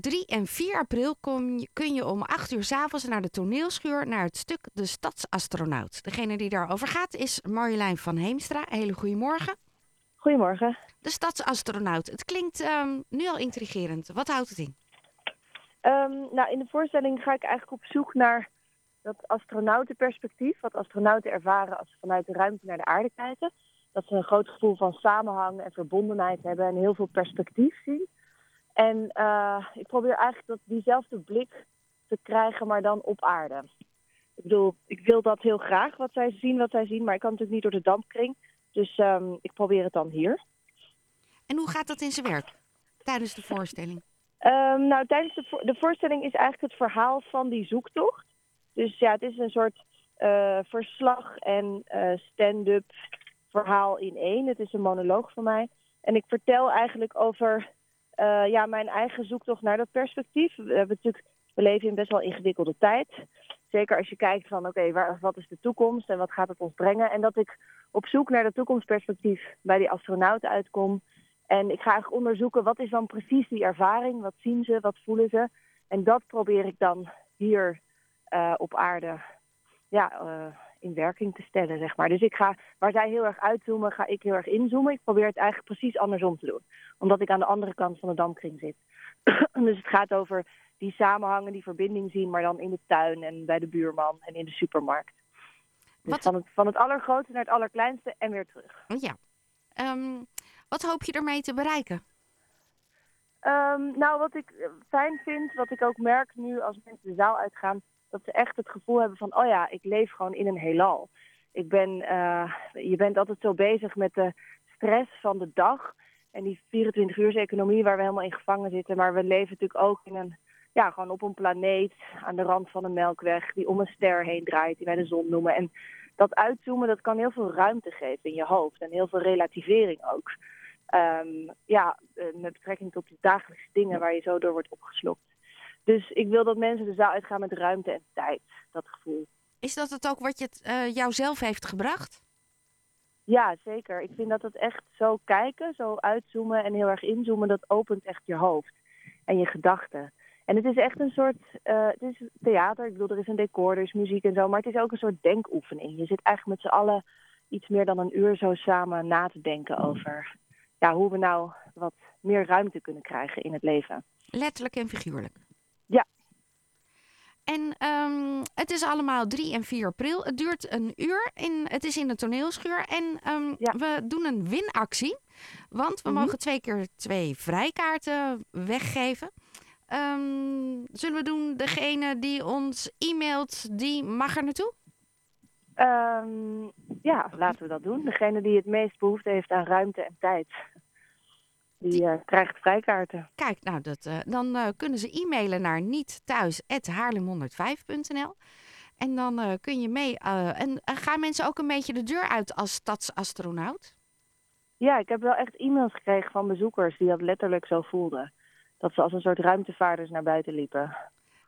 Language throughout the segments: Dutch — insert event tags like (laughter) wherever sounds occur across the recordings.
3 en 4 april je, kun je om 8 uur 's avonds naar de toneelschuur naar het stuk De Stadsastronaut. Degene die daarover gaat is Marjolein van Heemstra. Hele goedemorgen. Goedemorgen. De Stadsastronaut. Het klinkt ehm, nu al intrigerend. Wat houdt het in? Ehm, nou, in de voorstelling ga ik eigenlijk op zoek naar dat astronautenperspectief. Wat astronauten ervaren als ze vanuit de ruimte naar de aarde kijken. Dat ze een groot gevoel van samenhang en verbondenheid hebben en heel veel perspectief zien. En eh, ik probeer eigenlijk dat diezelfde blik te krijgen, maar dan op aarde. Ik bedoel, ik wil dat heel graag, wat zij zien, wat zij zien, maar ik kan natuurlijk niet door de dampkring. Dus ehm, ik probeer het dan hier. En hoe gaat dat in zijn werk tijdens de voorstelling? Ehm, nou, tijdens de, vo- de voorstelling is eigenlijk het verhaal van die zoektocht. Dus ja, het is een soort eh, verslag en eh, stand-up verhaal in één. Het is een monoloog van mij. En ik vertel eigenlijk over eh, ja, mijn eigen zoektocht naar dat perspectief. We, hebben natuurlijk, leven in best wel ingewikkelde tijd. Zeker als je kijkt van oké, wat is de toekomst en wat gaat het ons brengen. En dat ik op zoek naar dat toekomstperspectief bij die astronauten uitkom. En ik ga eigenlijk onderzoeken wat is dan precies die ervaring. Wat zien ze, wat voelen ze. En dat probeer ik dan hier eh, op aarde ja, eh, in werking te stellen, zeg maar. Dus ik ga, waar zij heel erg uitzoomen, ga ik heel erg inzoomen. Ik probeer het eigenlijk precies andersom te doen. Omdat ik aan de andere kant van de dampkring zit. (clears throat) dus het gaat over die samenhangen, die verbinding zien, maar dan in de tuin en bij de buurman en in de supermarkt. Dus Wat- van, het, van het allergrootste naar het allerkleinste en weer terug. Ja. Ehm, wat hoop je ermee te bereiken? Ehm, nou, wat ik fijn vind, wat ik ook merk nu als mensen de zaal uitgaan, dat ze echt het gevoel hebben van, oh ja, ik leef gewoon in een heelal. Ik ben, eh, je bent altijd zo bezig met de stress van de dag en die 24-uurs-economie waar we helemaal in gevangen zitten. Maar we leven natuurlijk ook in een, ja, gewoon op een planeet aan de rand van een melkweg die om een ster heen draait, die wij de zon noemen. En dat uitzoomen, dat kan heel veel ruimte geven in je hoofd en heel veel relativering ook. Ehm, ja, eh, met betrekking tot de dagelijkse dingen waar je zo door wordt opgeslokt. Dus ik wil dat mensen de zaal uitgaan met ruimte en tijd, dat gevoel. Is dat het ook wat je het, eh, jou zelf heeft gebracht? Ja, zeker. Ik vind dat het echt zo kijken, zo uitzoomen en heel erg inzoomen, dat opent echt je hoofd en je gedachten. En het is echt een soort, eh, het is theater, ik bedoel, er is een decor, er is muziek en zo, maar het is ook een soort denkoefening. Je zit eigenlijk met z'n allen iets meer dan een uur zo samen na te denken over ja, hoe we nou wat meer ruimte kunnen krijgen in het leven. Letterlijk en figuurlijk. En ehm, het is allemaal 3 en 4 april. Het duurt een uur. In, het is in de toneelschuur. En ehm, Ja. we doen een winactie. Want we Mhm. mogen twee keer twee vrijkaarten weggeven. Ehm, zullen we doen, degene die ons e-mailt, die mag er naartoe? Ja, laten we dat doen. Degene die het meest behoefte heeft aan ruimte en tijd, die eh, krijgt vrijkaarten. Kijk, nou, dat, eh, dan eh, kunnen ze e-mailen naar nietthuis.haarlem105.nl. En dan kun je mee. en gaan mensen ook een beetje de deur uit als stadsastronaut? Ja, ik heb wel echt e-mails gekregen van bezoekers die dat letterlijk zo voelden. Dat ze als een soort ruimtevaarders naar buiten liepen.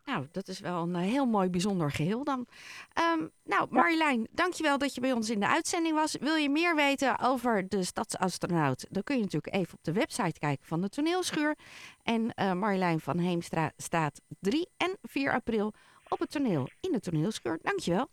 Nou, dat is wel een eh, heel mooi bijzonder geheel dan. Ehm, nou, Marjolein, dankjewel dat je bij ons in de uitzending was. Wil je meer weten over de stadsastronaut? Dan kun je natuurlijk even op de website kijken van de toneelschuur. En eh, Marjolein van Heemstra staat 3 en 4 april op het toneel in de toneelschuur. Dankjewel.